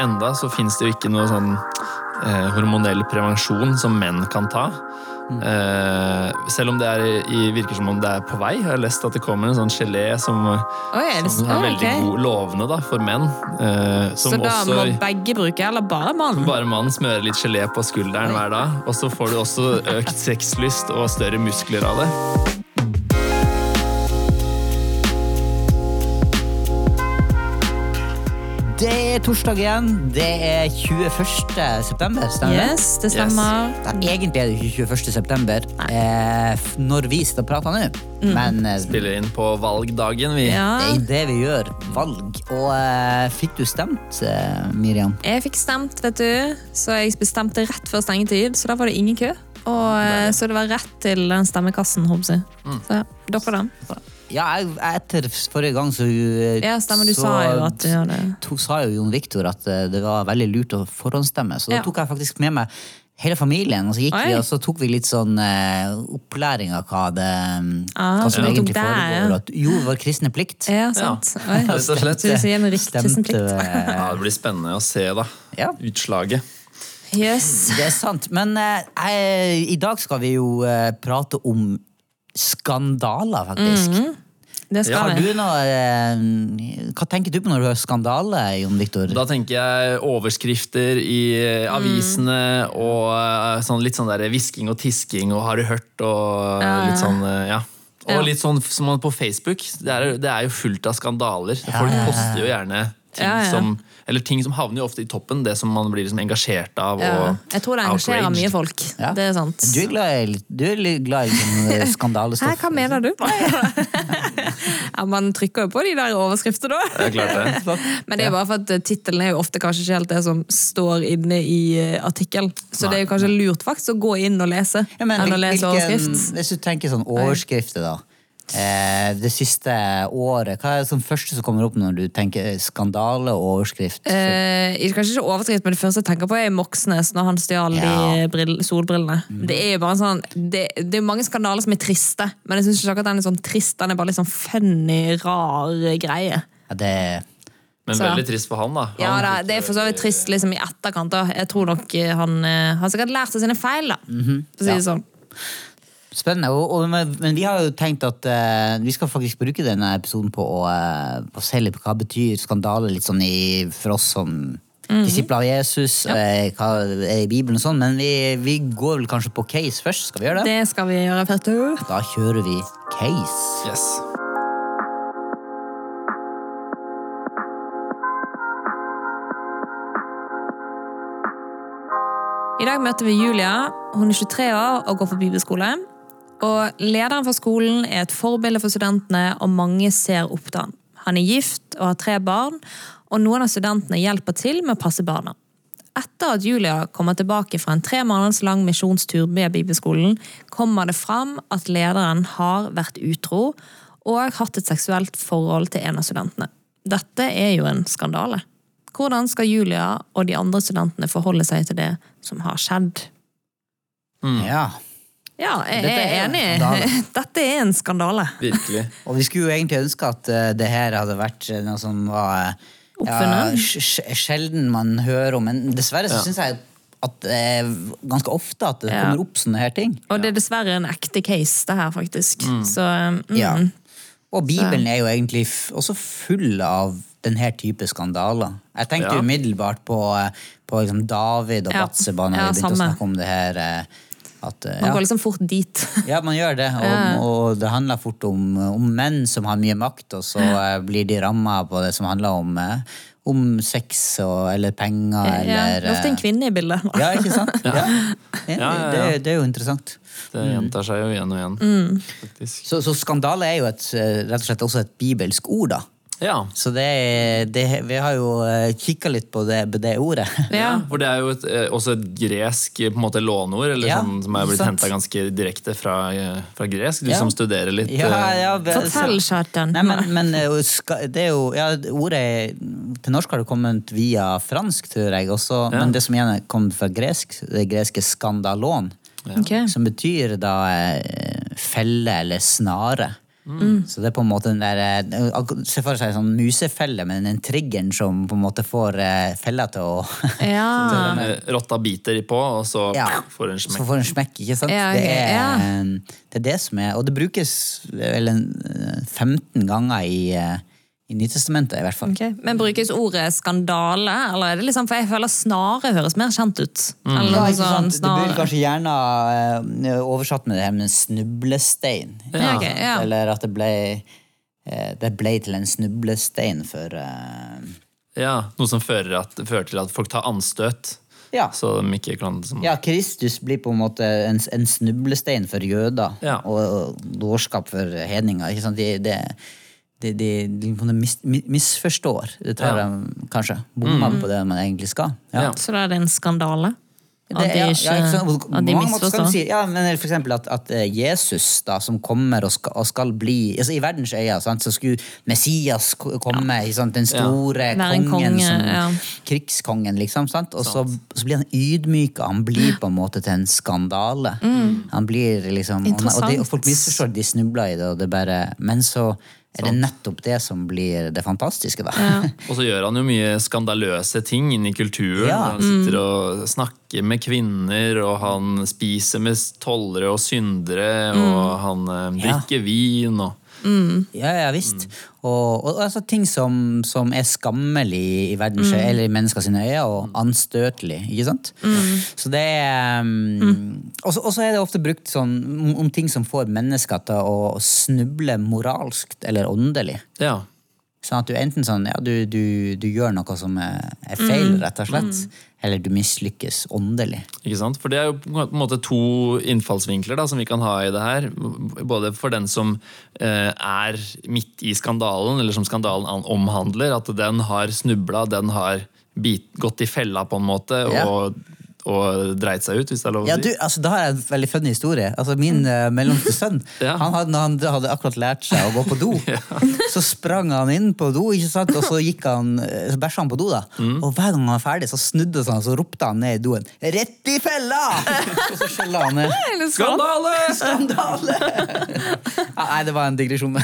enda så fins det jo ikke noe sånn eh, hormonell prevensjon som menn kan ta. Eh, selv om det er, i, virker som om det er på vei. Jeg har lest at det kommer en sånn gelé som, Oi, er som er veldig okay. god, lovende da, for menn. Eh, som Så da også må begge bruke, eller bare mannen? bare mann smører litt gelé på skulderen hver dag. Og så får du også økt sexlyst og større muskler av det. Det er torsdag igjen. Det er 21. september, stemmer det? Yes, det stemmer. Ja, egentlig er det ikke 21. september eh, når vi sitter og prater nå. Men eh, Spiller inn på valgdagen, vi. Mm. Ja. det er det vi gjør. Valg. Og eh, fikk du stemt, eh, Miriam? Jeg fikk stemt, vet du. Så jeg bestemte rett før stengetid, så da var det ingen kø. Og, eh, så det var rett til den stemmekassen, håper jeg. Så dere den. Ja, jeg, etter forrige gang så eh, Ja, stemmer, du så sa jo at du gjør det. to, sa jo Jon Viktor at eh, det var veldig lurt å forhåndsstemme, så da Ja. tok jeg faktisk med meg hele familien, og så gikk Oi. vi, og så tok vi litt sånn uh, opplæring av hva det Ah, hva som ja. egentlig foregår. At, jo, vår kristne plikt. Ja, sant. Oi. Rett og slett. Du sier en riktig kristen Stemte, plikt. Ja, det blir spennende å se da. Ja. utslaget. Yes. Det er sant. Men uh, jeg, i dag skal vi jo uh, prate om skandaler, faktisk. Mm Det skal Har du noe eh, Hva tenker du på når du hører skandale, Jon Viktor? Da tenker jeg overskrifter i avisene avisene og eh, sånn, litt sånn der hvisking og tisking og har du hørt og eh, litt sånn, eh, ja. Og Ja. litt sånn som man på Facebook. Det er, det er jo fullt av skandaler. Folk ja, ja. poster jo gjerne ting Ja, ja. som Eller ting som havner jo ofte i toppen. Det som man blir liksom engasjert av. Ja. Og Jeg tror det engasjerer outraged. mye folk. Ja. Det er sant. Du er glad i, du er glad i eh, Hæ, skandalestoff? hva mener du? ja, man trykker jo på de der overskriftene, da. Det er klart det. Men det er bare for at eh, tittelen er jo ofte kanskje ikke helt det som står inne i artikkelen. Så Så det er jo kanskje lurt faktisk å gå inn og lese, Ja, men enn å lese hvilken- overskrift. Hvis du tenker sånn overskrifter, da. Eh, det siste året, hva er det som første som kommer opp når du tenker skandale og overskrift? Eh, kanskje ikke overskrift, men det første jeg tenker på, er Moxnes når han stjal Ja. de brill- solbrillene. Det er jo bare sånn Det, det er mange skandaler som er triste, men jeg syns ikke akkurat den er sånn trist. Den er bare litt sånn funny, rar greie. Ja, det, Men Så- veldig trist for han, da. Ja, da, Det er for så vidt trist liksom, i etterkant. da. Jeg tror nok eh, han eh, har sikkert lært av sine feil, da. For å si det sånn. Spennende. Og, og, men, men vi har jo tenkt at uh, vi skal faktisk bruke denne episoden på å, uh, på å se litt på hva betyr skandale litt sånn i, for oss som disipler av Jesus, eh, hva er i Bibelen og sånn. Men vi, vi går vel kanskje på case først. Skal vi gjøre det? Det skal vi gjøre, vet. Da kjører vi case. Yes. I dag møter vi Julia. Hun er 23 år og går på bibelskole. Og Lederen for skolen er et forbilde for studentene, og mange ser opp til han. Han er gift og har tre barn, og noen av studentene hjelper til med å passe barna. Etter at Julia kommer tilbake fra en tre måneders lang misjonstur med bibelskolen, kommer det fram at lederen har vært utro og hatt et seksuelt forhold til en av studentene. Dette er jo en skandale. Hvordan skal Julia og de andre studentene forholde seg til det som har skjedd? Ja. Ja, jeg er er enig. skandale. Dette er en skandale. Virkelig. Og vi skulle jo egentlig ønske at eh, det her hadde vært eh, noe som var eh, ja, sjelden man hører om, men dessverre så Ja. syns jeg at det er ganske ofte at det Ja. kommer opp sånne her ting. Og det er dessverre en ekte case, det her, faktisk. Så mm, Ja. Og Bibelen er jo egentlig også full av denne type skandaler. Jeg tenkte Ja. umiddelbart på, på liksom David og Ja. Batseba når Ja, vi begynte å snakke om det her. At, eh, man ja. går liksom fort dit. ja, man gjør det. Og, og det handler fort om, om menn som har mye makt, og så eh, blir de ramma på det som handler om, eh, om sex og, eller penger Ja, eller det er ofte en kvinne i bildet. Ja, ikke sant? Ja. Ja, Det, det er jo interessant. Det gjentar seg jo igjen og igjen. Mm. Så, så skandale er jo et, rett og slett også et bibelsk ord, da. Ja. Så det, det, vi har jo kikka litt på det, det ordet. Ja. For det er jo et, eh, også et gresk eh, på en måte låneord, eller Ja, sånn, som er blitt henta ganske direkte fra, eh, fra gresk. Du Ja. som studerer litt. Ja, eh, ja, be- Fortell, Kjartan. Nei, men, men eh, og ska- det er jo ja, Ordet til norsk har det kommet via fransk, tror jeg. Også, Ja. Men det som igjen er kommet fra gresk, det greske skandalon. okay. Som betyr da eh, felle eller snare. Så det er på en måte den der eh, Se for seg en sånn musefelle, men den triggeren som på en måte får eh, fella til å Ja. Eh, Rotta biter på, og så Ja. får en Så får den smekk, ikke sant? Ja, det, er, ja. det er det som er Og det brukes vel eh, 15 ganger i, i Nytestamentet, i hvert fall. Okay. Men brukes ordet skandale? Eller er det liksom, for jeg føler snare høres mer kjent ut. Mm. Eller Ja, ikke sant? sånn? Det blir kanskje gjerne uh, oversatt med det her med snublestein. Ja, Okay, ja. Eller at det ble, uh, det ble til en snublestein for uh, Ja, Noe som fører, at, fører til at folk tar anstøt. Ja. Så de ikke kan liksom, Ja, Kristus blir på en måte en, en snublestein for jøder Ja. og, og dårskap for hedninger. Ikke sant? De, de, de, de, de en mis, misforstår. Det tror Ja. Mm. jeg kanskje. Bommer på det man egentlig skal. Ja. Ja. Så da er det en skandale? At de ja, ikke, at de misforstår? si, men for eksempel at, at eh, Jesus, da, som kommer og skal, og skal bli altså I verdens øyne så skulle Messias komme, sant, den store kongen, konge, som, ja. krigskongen, liksom. Sant? Og så, så blir han ydmyka. Han blir på en måte til en skandale. Han blir liksom, og, og, de, og folk Mm. Misforstår, de snubler i det, og det bare, men så er det nettopp det som blir det fantastiske, da. Og så gjør han jo mye skandaløse ting inni i kulturen. Ja. Han sitter og snakker med kvinner, og han spiser med tollere og syndere, og han eh, Ja. drikker vin og Ja, ja visst. Og, og altså ting som, som er skammelig i verdens mm. eller i menneskers øyne, og anstøtelig. ikke sant? Så det er um, så- og så er det ofte brukt sånn om, om ting som får mennesker til å snuble moralsk eller åndelig. Ja. Sånn at du enten sånn, ja, du, du, du gjør noe som er, er feil, rett og slett, eller du mislykkes åndelig. Ikke sant? For det er jo på en måte to innfallsvinkler da, som vi kan ha i det her. Både for den som eh, er midt i skandalen, eller som skandalen omhandler. At den har snubla, den har bit, gått i fella på en måte Ja. og, og dreit seg ut, hvis det er lov å Ja, si. du, altså, Da har jeg en veldig funny historie. Altså, Min uh, mellomste sønn Ja. han hadde, han hadde akkurat lært seg å gå på do. Så sprang han inn på do, ikke sant? og så gikk han, eh, så bæsja han på do. da Og hver gang han var ferdig, så snudde han så ropte han ned i doen 'Rett i fella!' og så skjella han ned. Skandale! Skandale! ja, nei, det var en digresjon.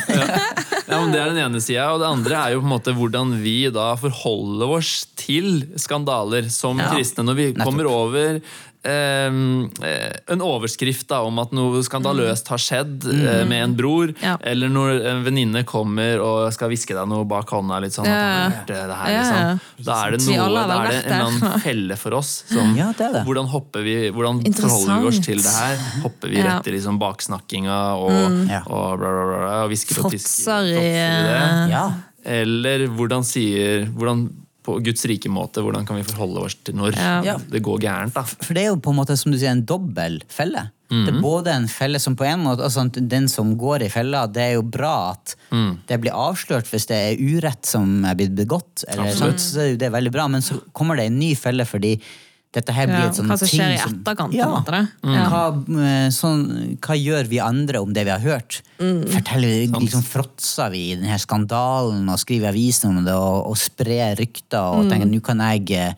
Ja, men Det er den ene sida. Og det andre er jo på en måte hvordan vi da forholder oss til skandaler som Ja. kristne. Når vi kommer over ehm, eh, en overskrift da, om at noe skandaløst har skjedd eh, med en bror, Ja. eller når en venninne kommer og skal hviske deg noe bak hånda, litt sånn at Ja. han har gjort det, det her, liksom. da er det noe, da er det en eller annen felle for oss. Som, Ja, det det. Hvordan, hopper vi, hvordan forholder vi oss til det her? Hopper vi Ja. rett i liksom baksnakkinga og, mm. og bla, bla, bla, bla, og hvisker og tisker? Fråtser i det? Ja. Eller hvordan sier hvordan, På Guds rike måte, hvordan kan vi forholde oss til når Ja. det går gærent? da? For det er jo på en måte som du sier, en dobbel felle. Det Mhm. er både en felle som på en måte altså Den som går i fella, det er jo bra at Mm. det blir avslørt hvis det er urett som er blitt begått. Eller, sant? Så er veldig bra, Men så kommer det en ny felle fordi dette her blir Ja, et sånt hva som ting skjer i etterkant, Ja. Mm. Hva, eh, sånn, hva gjør vi andre om det vi har hørt? Mm. Forteller liksom Fråtser vi i denne skandalen og skriver i avisen om det og, og sprer rykter og Mm. tenker nå kan jeg eh,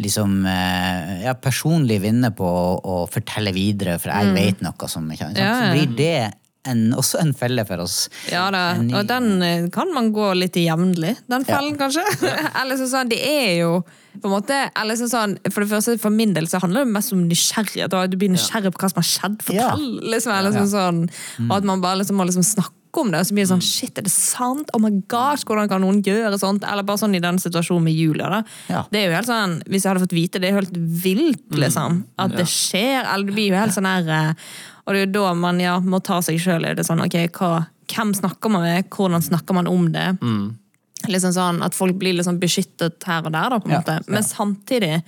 liksom eh, ja, personlig vinne på å, fortelle videre, for jeg vet noe som ikke? Mm. Ja, ja. Så blir det en, også en felle for oss. Ja da, ny- og den eh, kan man gå litt i jevnlig, den fellen kanskje. eller så sånn, det er jo på en måte, eller så sånn, For det første, for min del så handler det mest om nysgjerrighet. og Du blir nysgjerrig på hva som har skjedd. Fortell! liksom, eller Ja. sånn, sånn, Og at man bare liksom må liksom snakke om det, og så blir det sånn Shit, er det sant? Oh my gosh, hvordan kan noen gjøre sånt? Eller bare sånn i den situasjonen med Julia. da. Ja. Det er jo helt sånn, Hvis jeg hadde fått vite det, er jo helt vilt, liksom. At det skjer. Eller det blir jo helt sånn her eh, Og det er jo da man ja, må ta seg sjøl. i det sånn, ok, hva, hvem snakker man med? Hvordan snakker man om det? Liksom sånn At folk blir liksom beskyttet her og der, da, på en Ja, måte. ja. Men samtidig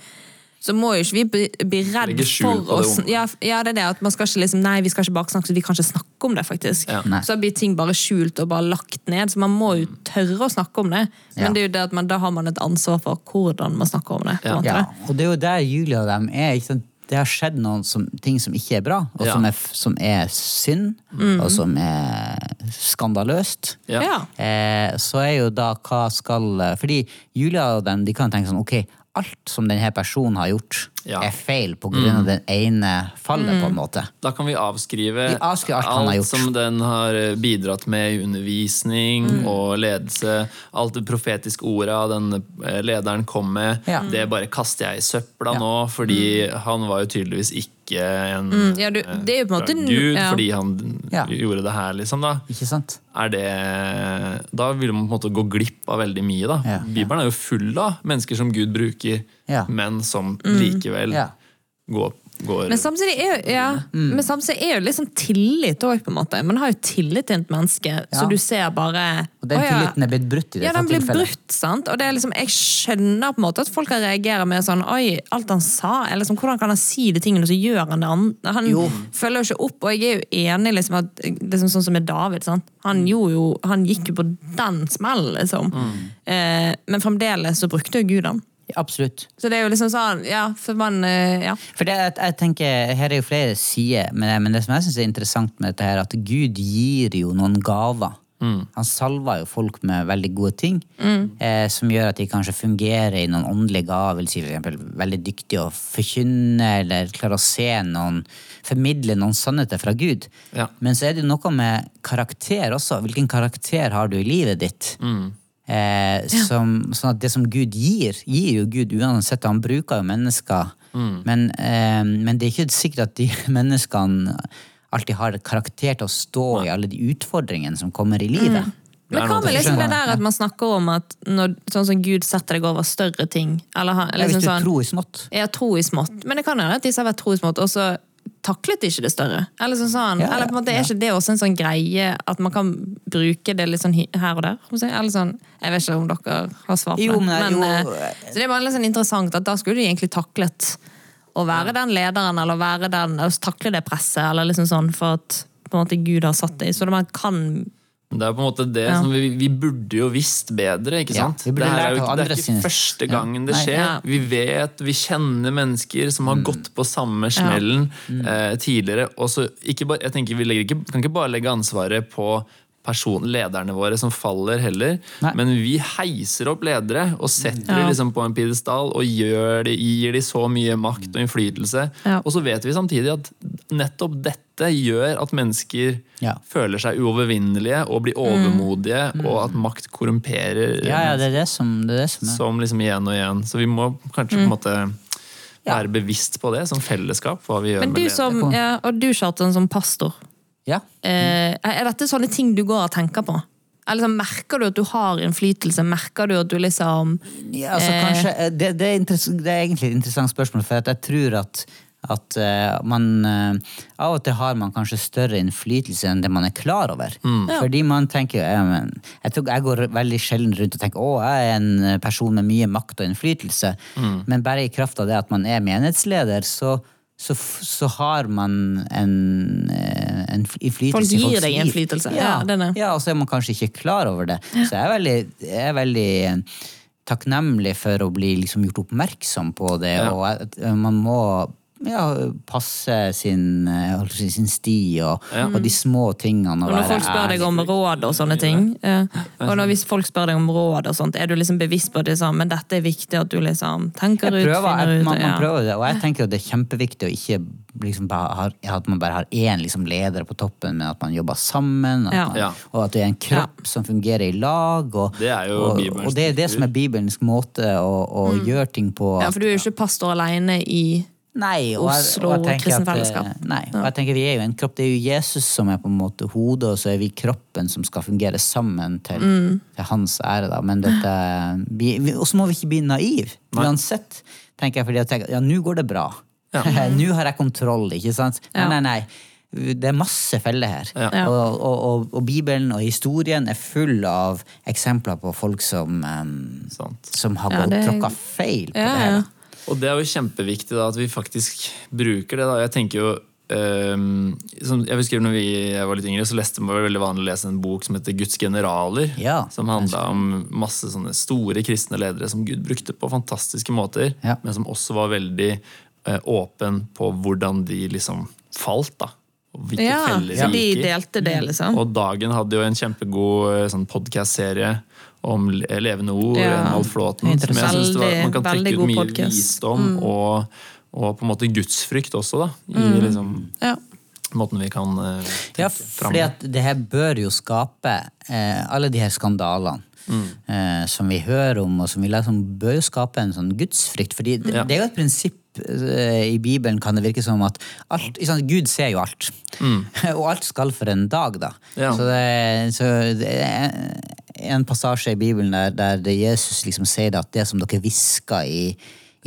så må jo ikke vi bli, bli redd for oss ja, ja, det er det at man skal ikke liksom Nei, vi skal ikke baksnakke, så vi kan ikke snakke om det, faktisk. Ja. Så blir ting bare skjult og bare lagt ned. Så man må jo tørre å snakke om det. Men Ja. det er jo det at man, da har man et ansvar for hvordan man snakker om det. på en måte. Ja, og det er jo der Julie og dem er. Ikke sant? Det har skjedd noen som, ting som ikke er bra, og Ja. som, er, som er synd, og som er skandaløst. Ja. Ja. Eh, så er jo da hva skal Fordi Julia og dem de kan tenke sånn ok, alt som denne personen har gjort, Ja. er feil på grunn av den ene fallet, på en måte. Da kan vi avskrive, Vi avskriver alt han som den har bidratt med i undervisning og ledelse. Alt det profetiske ordet den eh, lederen kom med, Ja. det bare kaster jeg i søpla Ja. nå, fordi han var jo tydeligvis ikke en Mm, ja, du- eh, det er jo på en måte- Gud, ja. fordi han Ja. gjorde det her, liksom. da Ikke sant? er det Da vil man på en måte gå glipp av veldig mye. da Ja. Bibelen er jo full av mennesker som Gud bruker, Ja. men som likevel Ja. går, går Men samtidig er jo, ja, Mm. men samtidig er jo sånn tillit òg, på en måte. Man har jo tillit til et menneske, Ja. så du ser bare Og den tilliten er blitt brutt i Ja, den blir tilfellet. brutt, sant? Og det er liksom, jeg skjønner på en måte at folk kan reagere med sånn Oi, alt han sa, eller liksom, hvordan kan han si de tingene, så gjør han det andre? Han Jo. følger jo ikke opp, og jeg er jo enig liksom at liksom sånn som med David, sant? Han, jo, han gikk jo på den smellen, liksom. Eh, men fremdeles så brukte jo Gud han. Absolutt. Så det er jo liksom sånn, ja, for man eh, Ja. For det, jeg, jeg tenker, Her er jo flere sider, men det, men det som jeg syns er interessant med dette, her, er at Gud gir jo noen gaver. Han salver jo folk med veldig gode ting, eh, som gjør at de kanskje fungerer i noen åndelige gaver. Vil si eksempel veldig dyktige å forkynne, eller klare å se noen Formidle noen sannheter fra Gud. Ja. Men så er det jo noe med karakter også. Hvilken karakter har du i livet ditt? Eh, som, sånn at det som Gud gir, gir jo Gud uansett. Han bruker jo mennesker. Men, eh, men det er ikke sikkert at de menneskene alltid har karakter til å stå i alle de utfordringene som kommer i livet. Er Men hva med liksom det der at man snakker om at når, sånn som Gud setter deg over større ting? Eller, liksom, Ja, liksom hvis du sånn, tror i smått. Ja, tro i smått. Men det kan hende at disse har vært tro i smått, og så taklet ikke det større. Eller, sånn, sånn. Ja, ja, eller på en måte er ikke det også en sånn greie at man kan bruke det litt sånn her og der? Eller sånn, jeg vet ikke om dere har svar på Jo, det. men- jo, eh, så det er bare litt sånn interessant at da skulle de egentlig taklet å være den lederen, eller være den, takle det presset, eller liksom sånn, for at på en måte Gud har satt det i. Så man kan Det er på en måte det Ja. som vi, vi burde jo visst bedre, ikke sant? Ja, det, er jo, det er ikke første gangen det skjer. Ja. Vi vet, vi kjenner mennesker som har Mm. gått på samme smellen eh, tidligere. Og så ikke bare, jeg tenker Vi ikke, kan ikke bare legge ansvaret på person, lederne våre som faller heller, Nei. men vi heiser opp ledere og setter Ja. dem liksom på en pidestall og gjør det, gir dem så mye makt og innflytelse. Ja. Og så vet vi samtidig at nettopp dette gjør at mennesker Ja. føler seg uovervinnelige og blir overmodige, og at makt korrumperer Ja, ja, det er det som, det er. Det som er. som liksom igjen og igjen. Så vi må kanskje på en måte være bevisst på det som fellesskap. hva vi gjør Men med du ledere. som, ja, og du, Kjartan, som pastor. Ja. Eh, er dette sånne ting du går og tenker på? Eller liksom, Merker du at du har innflytelse? Merker du at du liksom Ja, altså Eh. kanskje, eh, det, det, er det er egentlig et interessant spørsmål, for at jeg tror at, at man Av og til har man kanskje større innflytelse enn det man er klar over. Fordi man tenker jeg, jeg, tror, jeg går veldig sjelden rundt og tenker å, jeg er en person med mye makt og innflytelse. Men bare i kraft av det at man er menighetsleder, så så, så har man en, eh, en innflytelse Folk gir deg innflytelse, Ja, ja, ja, og så er man kanskje ikke klar over det. Så jeg er veldig, jeg er veldig eh, takknemlig for å bli liksom gjort oppmerksom på det, Ja. og at eh, man må ja, passe sin, eh, holdt si, sin sti og, og de små tingene. Og når folk spør deg om råd og sånne ting, ja. og når hvis folk spør deg om råd og sånt, er du liksom bevisst på det liksom, men dette er viktig at du liksom tenker Jeg ut, finner jeg, ut man, man prøver det, og jeg tenker at det er kjempeviktig å ikke liksom bare ha, at man bare har én liksom leder på toppen, men at man jobber sammen, at Ja. man, Ja. og at det er en kropp som fungerer i lag. Og, Det er jo og, og det er det som er Bibelens måte å, å gjøre ting på. ja, for du er jo ikke pastor alene i Nei, og Oslo og jeg at, eh, Fellesskap. Nei, og jeg tenker vi er jo en kropp. Det er jo Jesus som er på en måte hodet, og så er vi kroppen som skal fungere sammen til, Mm. til hans ære. da. Men dette Og så må vi ikke bli naive, uansett. tenker jeg, fordi jeg tenker, ja, nå går det bra. nå har jeg kontroll, ikke sant? Nei, Ja. nei, nei. Det er masse feller her. Ja. Og, og, og, og Bibelen og historien er full av eksempler på folk som, um, som har Ja, gått det- tråkka feil på Ja, det her. Og det er jo kjempeviktig da, at vi faktisk bruker det. da. Jeg tenker jo Um, som jeg husker når vi jeg var litt yngre, så leste man veldig vanlig å lese en bok som heter Guds generaler. Ja. Som handla om masse sånne store kristne ledere som Gud brukte på fantastiske måter. Ja. Men som også var veldig uh, åpen på hvordan de liksom falt. da. Hvilke Ja, de gikk i. delte det, liksom. Og Dagen hadde jo en kjempegod eh, sånn podkast-serie om levende ord. Ja. Enald Flåten. Som jeg synes det var, man kan trekke ut mye podcast. visdom og, og på en måte gudsfrykt også, da. I liksom, Ja. måten vi kan uh, tenke Ja, fram fordi at det her bør jo skape uh, Alle de her skandalene eh, som vi hører om, og som vi leser om, bør jo skape en sånn gudsfrykt. fordi det, Ja. det er jo et prinsipp i Bibelen, kan det virke som, at alt, sant, Gud ser jo alt. og alt skal for en dag, da. Ja. Så, det, så det er en passasje i Bibelen der, der Jesus liksom sier at det som dere hvisker i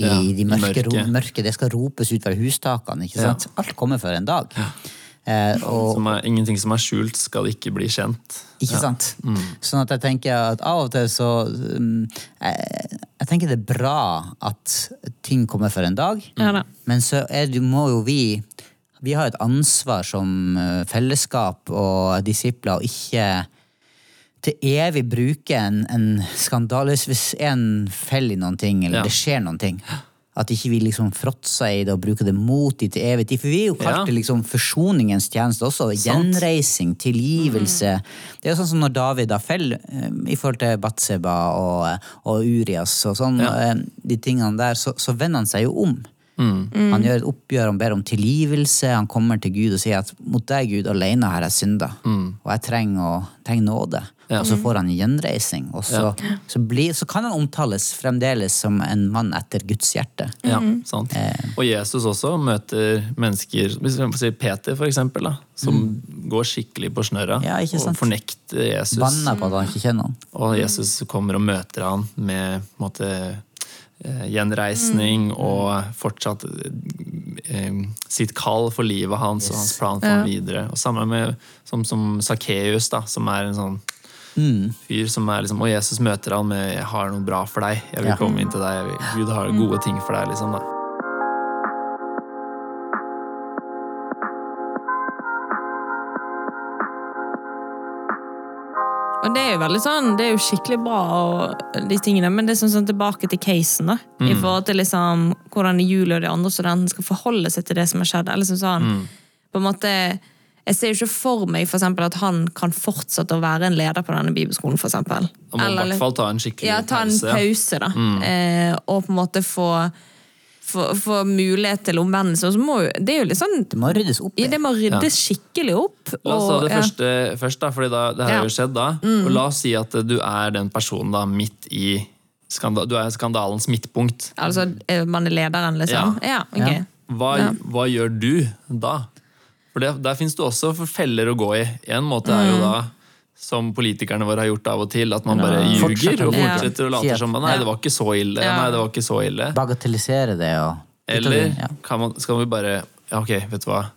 i Ja, de mørke, mørke, mørke, det skal ropes ut fra hustakene. ikke Ja. Alt kommer for en dag. Eh, og, som er, Ingenting som er skjult, skal ikke bli kjent. Ikke sant? Sånn at jeg tenker at av og til så um, jeg, jeg tenker det er bra at ting kommer for en dag, Ja men så er det, må jo vi Vi har et ansvar som eh, fellesskap og disipler å ikke til evig bruke en, en skandale Hvis en feller i noen ting, eller Ja. det skjer noen ting. At ikke vi liksom fråtser i det og bruker det mot de til evig tid. For vi er jo kalt Ja. til liksom forsoningens tjeneste også. Sant. Gjenreising, tilgivelse. Det er jo sånn som når David da faller eh, i forhold til Batseba og, og Urias og sånn, Ja. eh, de tingene der, så, så vender han seg jo om. Han gjør et oppgjør, han ber om tilgivelse, han kommer til Gud og sier at mot deg, Gud, alene har jeg synda, og jeg trenger, å, trenger nåde. Ja. Og så får han gjenreising, og så, så, blir, så kan han omtales fremdeles som en mann etter Guds hjerte. Ja, sant. Og Jesus også møter mennesker hvis vi si Peter, for eksempel, da, som går skikkelig på snørra Ja, ikke og fornekter Jesus. Banner på at han ikke kjenner han. Og Jesus kommer og møter han med måte, gjenreisning gjenreisning og fortsatt eh, sitt kall for livet hans og hans plan for Ja. ham videre. Og sammen med som, som Sakkeus, da, som er en sånn fyr som er liksom Og Jesus møter han med 'Jeg har noe bra for deg. Jeg vil Ja. komme inn til deg. Vil, Gud har gode ting for deg', liksom. da. Og det er jo veldig sånn, det er jo skikkelig bra, og de tingene, men det er sånn, sånn tilbake til casen. da, I forhold til liksom, hvordan Julie og de andre studentene skal forholde seg til det som har skjedd. eller liksom sånn, på en måte, Jeg ser jo ikke for meg for eksempel, at han kan fortsette å være en leder på denne bibelskolen. For eksempel. Han må i hvert fall ta en skikkelig ja, ta en pause. ja. pause, da. Eh, og på en måte få, få, få mulighet til omvendelse. Og så må det er jo litt sånn Det må ryddes opp ja, Det må ryddes skikkelig opp. La oss ta og- det ja. første først, da, for det her har jo skjedd da. Og la oss si at du er den personen da midt i skanda, Du er skandalens midtpunkt. Altså, eh, man er lederen, liksom? Ja, Okay. Ja. Hva, Ja. hva gjør du da? For det, Der fins det også feller å gå i. En måte er jo Mm. da, som politikerne våre har gjort av og til, at man bare ljuger Fortsetter. og Ja. fortsetter å late som Nei, det var ikke så ille. Ja. Nei, det var ikke så ille. Bagatellisere det og Eller kan man, skal vi bare Ja, ok, vet du hva.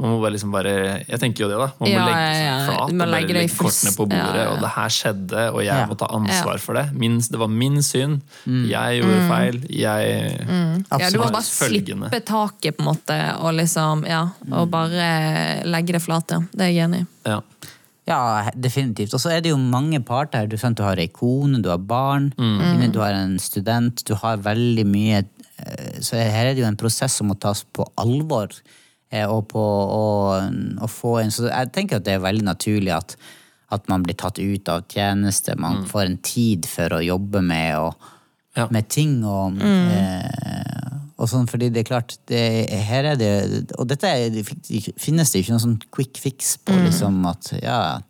Man må bare liksom bare Jeg tenker jo det, da. Man må Ja, legge seg ja. flat Du og bare legge kortene på bordet. ja, ja. Og det her skjedde, og jeg Ja. må ta ansvar Ja. for det. Min, det var min synd. Mm. Jeg gjorde feil. Jeg Ja, du må bare Følgende. slippe taket, på en måte, og liksom, ja, og bare legge det flate. Det er jeg enig i. Ja. Ja, definitivt. Og så er det jo mange parter. Du, sant, du har ei kone, du har barn, du har en student, du har veldig mye eh, Så her er det jo en prosess som må tas på alvor. Eh, Og, på, å, få en, så jeg tenker at det er veldig naturlig at, at man blir tatt ut av tjeneste. Man får en tid for å jobbe med, og, Ja. med ting og eh, og sånn, fordi det er klart, det, her er det Og dette er, det finnes det ikke noen sånn quick fix på, liksom at ja,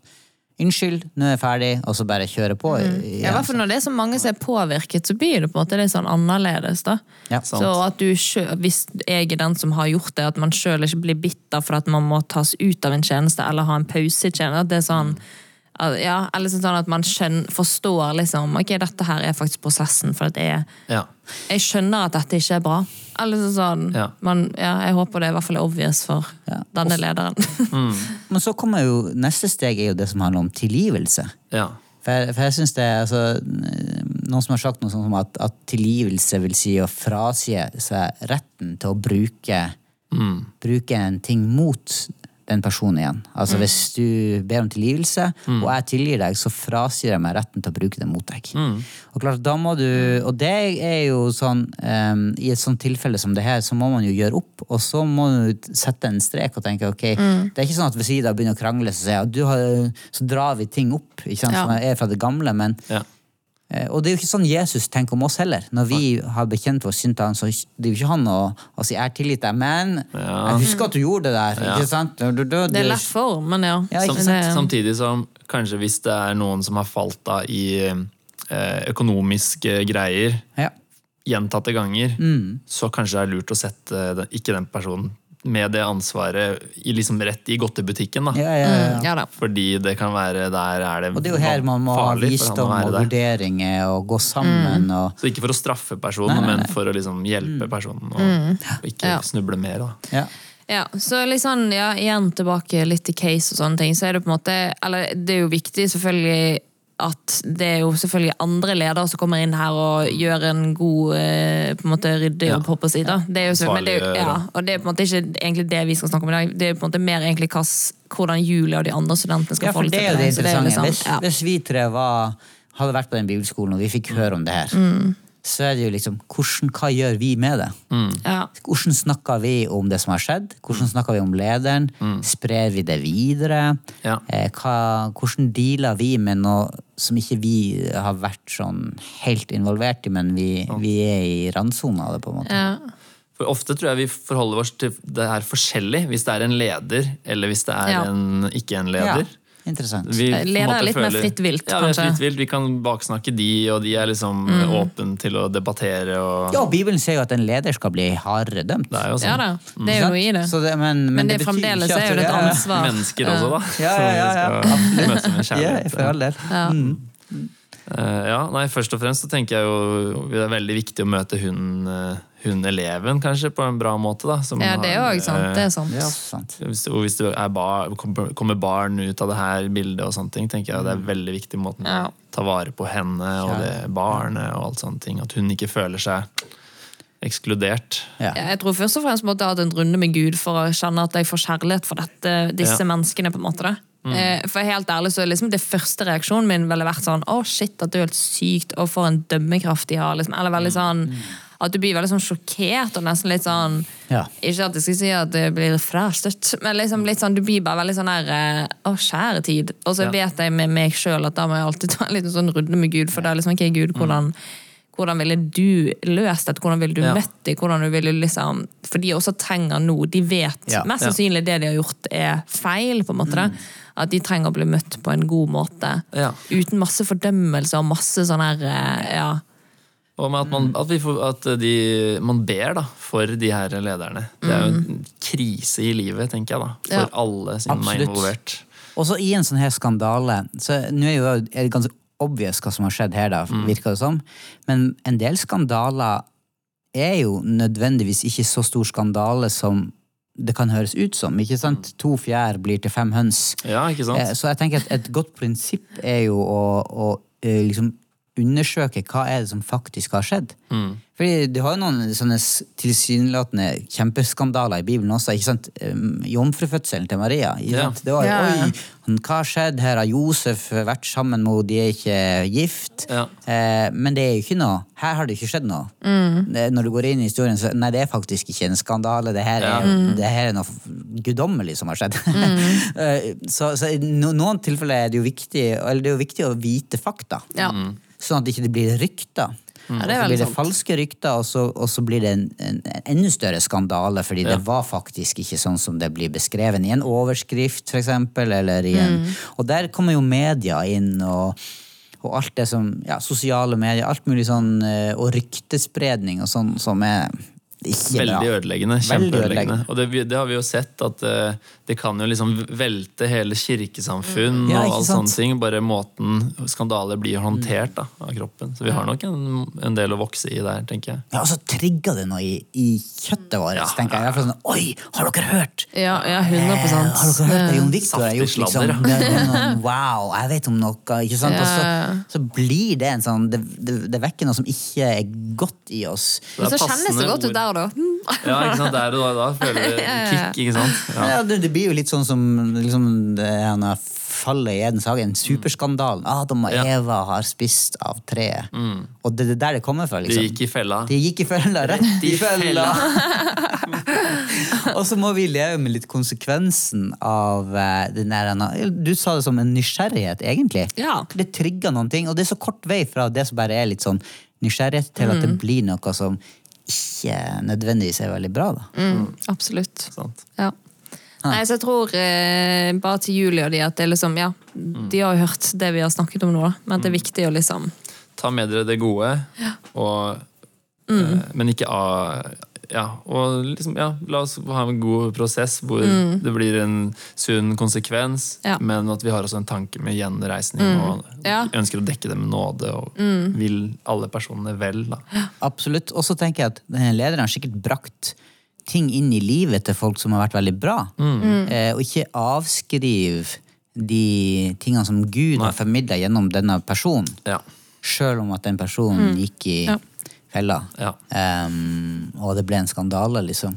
unnskyld, nå er jeg ferdig, og så bare kjøre på. Ja, i hvert fall når det er så mange som er påvirket, så blir det på en måte litt sånn annerledes. da. Ja. Så at du selv, Hvis jeg er den som har gjort det, at man sjøl ikke blir bitter for at man må tas ut av en tjeneste eller ha en pause i tjeneste. At det er sånn at- ja, eller sånn at man skjønner, forstår liksom ok, dette her er faktisk prosessen. For at jeg, ja. jeg skjønner at dette ikke er bra. Eller sånn sånn, Ja. man, ja, Jeg håper det i hvert fall er obvious for Ja. denne lederen. Men så kommer jo neste steg er jo det som handler om tilgivelse. ja. For jeg, for jeg synes det er altså, Noen som har sagt noe sånt som at, at tilgivelse vil si å frasi seg retten til å bruke, bruke en ting mot den personen igjen. Altså Hvis du ber om tilgivelse, og jeg tilgir deg, så frasier jeg meg retten til å bruke det mot deg. Og klart, da må du, og det er jo sånn um, I et sånt tilfelle som det her, så må man jo gjøre opp, og så må du sette en strek og tenke ok, det er ikke sånn at hvis vi da begynner å krangle, så, sier jeg, du har, så drar vi ting opp ikke sant, Ja. som er fra det gamle, men ja. Eh, Og det er jo ikke sånn Jesus tenker om oss heller. Når vi har bekjent vår synd til han, så det er jo ikke han å, å si 'jeg tilgitt deg', men Ja. jeg husker at du gjorde det der. Ja. ikke sant? Du, du, du, Det er lett for, men ja. Ja, ikke Men samtidig som kanskje hvis det er noen som har falt da i eh, økonomiske greier Ja. gjentatte ganger, Mm. så kanskje det er lurt å sette den, ikke den personen med det ansvaret i, liksom rett i godtebutikken. da. Ja, ja, ja. Mm, ja da. Fordi det kan være der er det Og det er jo her man må ha visdom og der. vurderinger og gå sammen. Og, Så ikke for å straffe personen, Nei, nei, nei. men for å liksom hjelpe personen. Og, og ikke Ja. snuble mer. da. ja. Ja, så litt sånn, ja, igjen tilbake litt til case og sånne ting, så er det på en måte Eller det er jo viktig selvfølgelig at det er jo selvfølgelig andre ledere som kommer inn her og gjør en god eh, på en måte ryddig Ja. jobb, håper si. Det er jo så, men det er, ja, og- det er på en måte ikke egentlig det vi skal snakke om i dag. Det er på en måte mer egentlig hva hvordan Julie og de andre studentene skal ja, for forholde seg til det det. Det er liksom, Hvis, hvis vi tre var, hadde vært på den bibelskolen og vi fikk høre om det her, Mm. Så er det jo liksom hvordan, Hva gjør vi med det? Ja. Hvordan snakker vi om det som har skjedd? Hvordan snakker vi om lederen? Sprer vi det videre? Ja. Eh, hva, hvordan dealer vi med noe som ikke vi har vært sånn helt involvert i, men vi, vi er i randsona av det, på en måte? Ja. For Ofte tror jeg vi forholder oss til det her forskjellig hvis det er en leder, eller hvis det er Ja. en, ikke en Ja, leder. Interessant. Vi Leder er måte litt mer fritt vilt, ja, vi kanskje. Ja, fritt vilt. Vi kan baksnakke de, og de er liksom åpne til å debattere. Og, Ja, Bibelen sier jo at en leder skal bli hardere dømt. Det er jo sånn. ja da, det er jo noe i det. Så det men, men, Men det det fremdeles er jo det- et ansvar. Mennesker også, da. Ja, ja, ja, ja. Som vi skal møte med Ja, kjærlighet. for all del. Ja. Eh, ja, nei, Først og fremst så tenker jeg jo det er veldig viktig å møte hun, eh, hun eleven, kanskje, på en bra måte. da. som Ja, det er jo sant. eh, Det er sant. Ja, sant. Hvis, og hvis det er bar, kommer kommer barn ut av det her bildet, og sånne ting, tenker jeg det er veldig viktig måten Ja. å ta vare på henne og det barnet og alt sånne ting. At hun ikke føler seg ekskludert. Ja. Ja, Jeg tror først og fremst måtte jeg hatt en runde med Gud for å kjenne at jeg får kjærlighet for dette, disse Ja. menneskene. på en måte da. Mm. For helt ærlig så er liksom det første reaksjonen min ville vært sånn Å, shit, at det er helt sykt, og for en dømmekraft de har. Liksom. Eller veldig sånn At du blir veldig sånn sjokkert og nesten litt sånn Ja. Ikke at jeg skal si at det blir frastøtt, men liksom litt sånn, du blir bare veldig sånn der eh, Å, kjære tid. Og så Ja. vet jeg med meg sjøl at da må jeg alltid ta en liten sånn runde med Gud, for det er liksom ok, Gud, hvordan hvordan ville du løst dette? Hvordan ville du Ja. møtt dem? Hvordan du ville liksom, for de også trenger noe. De vet Ja. mest sannsynlig det de har gjort, er feil. på en måte Mm. At de trenger å bli møtt på en god måte. Ja. Uten masse fordømmelse og masse sånn her eh, ja. Og med at, man, at, vi får, at de, man ber da, for de her lederne. Det er jo en krise i livet, tenker jeg, da. For Ja. alle som er involvert. Og så i en sånn her skandale så Nå er jo er det ganske obvious hva som har skjedd her, da, virker det som. Men en del skandaler er jo nødvendigvis ikke så stor skandale som det kan høres ut som. ikke sant? To fjær blir til fem høns. Ja, ikke sant? Eh, Så jeg tenker at et godt prinsipp er jo å, å eh, liksom undersøke hva er det som faktisk har skjedd. Fordi Du har jo noen sånne tilsynelatende kjempeskandaler i Bibelen også. ikke sant? Jomfrufødselen til Maria. Ikke Ja. Det var, Ja, ja. Oi, hva har skjedd? Her har Josef vært sammen med henne, de er ikke gift. Ja. Eh, men det er jo ikke noe Her har det ikke skjedd noe. Det, når du går inn i historien, så nei, det er faktisk ikke en skandale. Det her er, det her er noe guddommelig som har skjedd. Eh, så så i no, noen tilfeller er det jo viktig Eller det er jo viktig å vite fakta. Ja. Sånn at det ikke blir rykter. Ja, er så blir det sant. falske rykter, og så, og så blir det en, en, en enda større skandale, fordi Ja. det var faktisk ikke sånn som det blir beskrevet i en overskrift, eksempel, eller i en Mm. Og der kommer jo media inn, og, og alt det som Ja, sosiale medier, alt mulig sånn, eh, og ryktespredning og sånn, som er Veldig bra. ødeleggende. Kjempeødeleggende. Og det, det har vi jo sett, at eh, det kan jo liksom velte hele kirkesamfunn Ja, og alt sånne ting. Bare måten skandaler blir håndtert da, av kroppen. Så vi har nok en, en del å vokse i der, tenker jeg. Ja, og så trigger det noe i, i kjøttet vårt, Ja, tenker jeg. Sånn, Oi, har dere hørt? Ja, ja, 100 Eh, Har dere hørt det Jon Viktor har gjort? Liksom? noen, wow, jeg vet om noe. ikke sant? Og så, så blir det en sånn det, det, det vekker noe som ikke er godt i oss. Det er Men så kjennes det passende godt ut ord. Der, da. Ja, ikke sant? Der og da, da føler du kick, ikke sant? Ja. Ja, det, det blir jo litt sånn som liksom, det har fallet i Edens hage, en superskandale. Adam og Ja. Eva har spist av treet. Og det er der det kommer fra. De liksom. gikk i fella. De gikk i fella, rett i fella! Og så må vi leve med litt konsekvensen av eh, den der Du sa det som en nysgjerrighet, egentlig. Ja. Det trigger noen ting, og det er så kort vei fra det som bare er litt sånn nysgjerrighet, til at det blir noe som ikke nødvendigvis er veldig bra. da. Mm, absolutt. Sant? Ja. Nei, så jeg tror eh, bare til Julie og de at det er liksom, ja, de har jo hørt det vi har snakket om nå, da, men at det er viktig å liksom Ta med dere det gode, og, eh, men ikke av ja, og liksom, ja, La oss ha en god prosess hvor det blir en sunn konsekvens, Ja. men at vi har også en tanke med gjenreisning og Ja. ønsker å dekke det med nåde og vil alle personene vel. Da. Absolutt. Og så tenker jeg at denne lederen har sikkert brakt ting inn i livet til folk som har vært veldig bra. Eh, og ikke avskriv de tingene som Gud har formidla gjennom denne personen. Ja. Sjøl om at den personen gikk i Ja. Fella. Ja. Um, og det ble en skandale, liksom.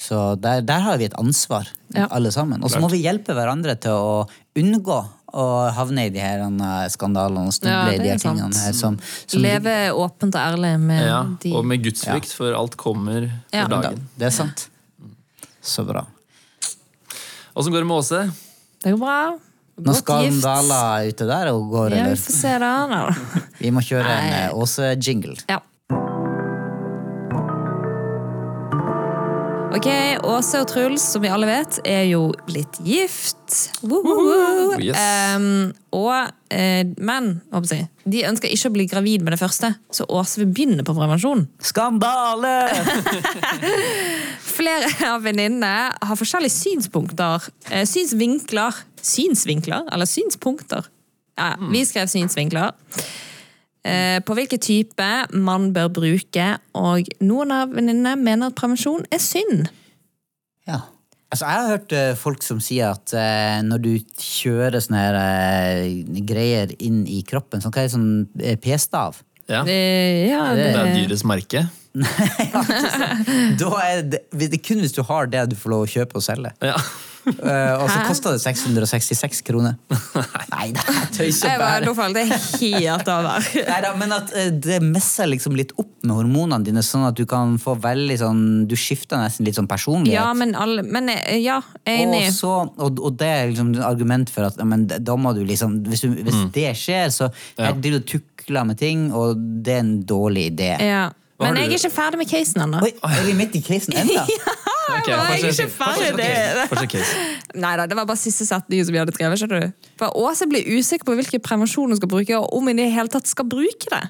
Så der, der har vi et ansvar, Ja. alle sammen. Og så må vi hjelpe hverandre til å unngå å havne i de her eh, skandalene og snuble Ja, i det de er her tingene her. Som, som Leve åpent og ærlig med Ja, de og med gudsfrykt, for alt kommer Ja. for dagen. Det er sant. Så bra. Åssen går det med Åse? Det går bra. Nå skal gift. Dala ute der og går, Ja, vi får se da. Vi må kjøre en eh, Åse-jingle. Ja. Ok, Åse og Truls, som vi alle vet, er jo blitt gift. Woo, woo, woo. Yes. Em, og, uh, men jeg de ønsker ikke å bli gravid med det første, så Åse vil begynne på prevensjon. Skandale! Flere av venninnene har forskjellige synspunkter. Eh, synsvinkler. Synsvinkler? Eller synspunkter. Ja, vi skrev synsvinkler. Eh, på hvilken type man bør bruke, og noen av venninnene mener at prevensjon er synd. Ja. Altså, jeg har hørt eh, folk som sier at eh, når du kjører sånne her, eh, greier inn i kroppen, sånn, hva er det, sånn eh, p-stav Ja. Det Det, ja, det, er dyrets merke. Da er det, det er kun hvis du har det du får lov å kjøpe og selge. Ja. Eh, og så kosta det 666 kroner. Nei da, jeg tøyser jeg var, bare. Nå falt jeg helt av. Neida, men at eh, det messer liksom litt opp med hormonene dine, sånn at du kan få veldig sånn Du skifter nesten litt sånn personlighet. Ja, men, alle, men eh, ja, jeg er enig. Og, så, og, og det er liksom et argument for at ja, men da må du liksom Hvis, du, hvis Mm. det skjer, så Ja. er du tukler med ting, og det er en dårlig idé. Ja. Hva Men jeg er ikke ferdig med casen ennå. Oi, er vi midt i casen ennå? Ok, jeg er ikke ferdig. med det. Nei da, det var bare siste setning som vi hadde skrevet. skjønner du? For Åse blir usikker på hvilken prevensjon hun skal bruke, og om hun i det hele tatt skal bruke det.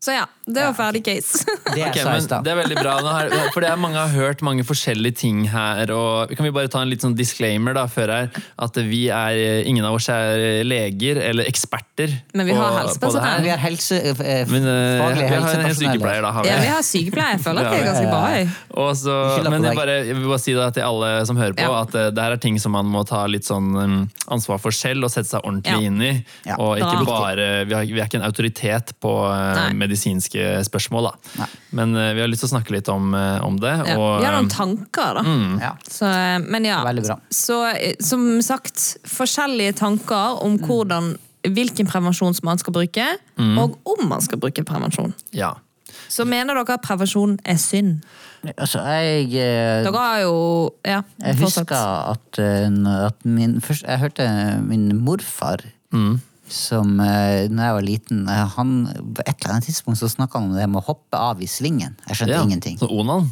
Så ja, det var ferdig case. Det er, okay, men det er veldig bra. Har, for det er Mange har hørt mange forskjellige ting her. og Kan vi bare ta en litt sånn disclaimer da, før her? At vi er, ingen av oss er leger eller eksperter Men vi har helsepersonell. Vi har helse, eh, Men eh, faglig vi har en sykepleier, da. har vi. Ja, vi har sykepleier. Jeg føler at det er ganske bra. jeg. Og så, Ikke la på men jeg, bare, jeg vil bare si det til alle som hører på, Ja. at uh, det her er ting som man må ta litt sånn um, ansvar for selv og sette seg ordentlig Ja. inn i. Ja. Og ikke bare, vi, har, vi er ikke en autoritet på uh, medisinske spørsmål, da. Men uh, vi har lyst til å snakke litt om, eh, om det. Ja. Og, Vi har noen eh, tanker, da. Ja. Så, men ja, bra. Så som sagt, forskjellige tanker om Mm. hvordan, hvilken prevensjon som man skal bruke, og om man skal bruke prevensjon. ja. Så mener dere at prevensjon er synd? Altså, jeg eh, Dere har jo Ja, Jeg fortsatt. husker at, at min først, Jeg hørte min morfar som eh, når jeg var liten eh, han, På et eller annet tidspunkt så snakka han om det med å hoppe av i svingen. Jeg skjønte ja. ingenting. Så Onan?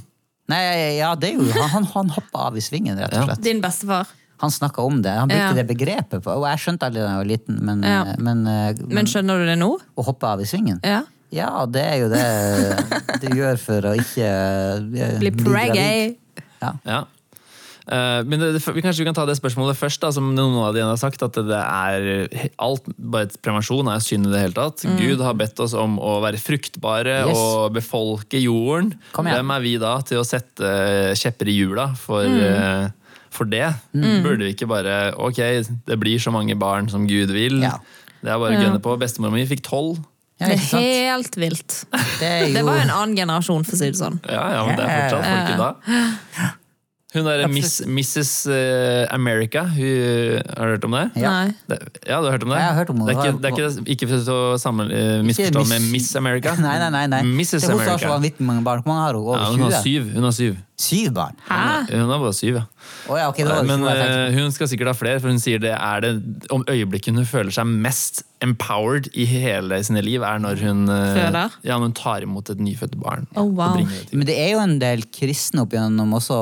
Nei, ja, det er jo, han, han, han hoppa av i svingen, rett og Ja. slett. Din bestefar. Han snakka om det. Han brukte Ja. det begrepet. På, og jeg skjønte aldri da jeg var liten, men, Ja. eh, men, men, Men skjønner du det nå? å hoppe av i svingen? Ja. Ja, det er jo det du gjør for å ikke uh, Bli gravid. preggy. Ja. Eh, men det, det, vi kanskje vi kan ta det spørsmålet først, da, som noen av de har sagt. At det er alt, bare et prevensjon er synd i det hele tatt. Gud har bedt oss om å være fruktbare Yes. og befolke jorden. Hvem er vi da til å sette kjepper i hjula for, eh, for det? Burde vi ikke bare Ok, det blir så mange barn som Gud vil. Ja. Det er bare å gønne på. Bestemor mi fikk tolv. Ja, Det er helt vilt. Det er jo Det var en annen generasjon, for å si det sånn. Ja, ja, men det er fortsatt folk i dag. Hun er Miss, Mrs. eh, America. Hun, har du hørt om det? Ja. Det? Ja, du har hørt om det? Jeg har hørt om det. det. Er ikke, det er ikke, ikke for å sammen, uh, misforstå med Miss America. Nei, nei, nei. nei. Mrs. Det er hun som har så America. vanvittig mange barn. Hvor mange har hun? Over Ja, hun har syv. Hun har syv. Syv barn? Hæ? Hun har bare syv, ja. Oh, ja, ok, det var Men eh, hun skal sikkert ha flere, for hun sier det er det om øyeblikket hun føler seg mest empowered i hele sine liv, er når hun, eh, ja, når hun tar imot et nyfødt barn. Oh, wow. Det. Men det er jo en del kristne opp igjennom også,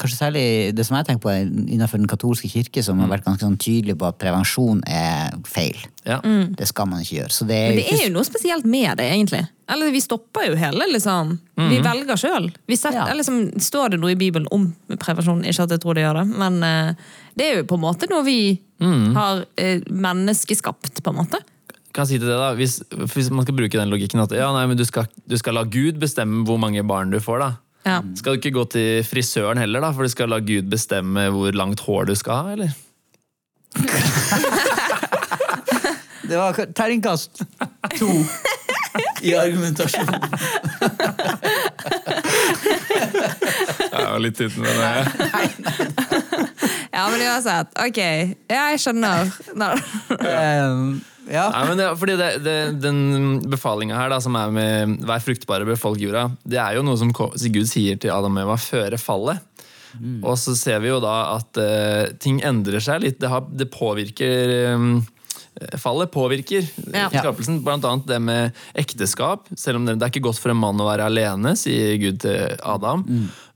kanskje særlig det som jeg tenker på innenfor den katolske kirke, som har vært ganske sånn tydelig på at prevensjon er feil. Ja. Det skal man ikke gjøre. Så det er, Men det er jo noe spesielt med det, egentlig. Eller vi stopper jo hele, liksom. Vi velger sjøl. Ja. Liksom, står det noe i Bibelen om prevensjon? Ikke at jeg tror det gjør det, men uh, det er jo på en måte noe vi har uh, menneskeskapt, på en måte. Kan jeg si til det da, hvis, hvis man skal bruke den logikken at ja, nei, men du, skal, du skal la Gud bestemme hvor mange barn du får, da. Ja. Skal du ikke gå til frisøren heller, da, for du skal la Gud bestemme hvor langt hår du skal ha? eller? Det var terningkast to i argumentasjonen. Jeg var litt uten det. eh, ja, men uansett. Ok, ja, jeg skjønner. No. Um, ja. Nei, men det, fordi det, det, Den befalinga her, da, som er med 'vær fruktbare, befolk jorda', det er jo noe som Gud sier til Adam og Eva føre fallet. Og så ser vi jo da at uh, ting endrer seg litt. Det, har, det påvirker eh, Fallet påvirker Ja. skapelsen, blant annet det med ekteskap. Selv om det, det er ikke godt for en mann å være alene, sier Gud til Adam.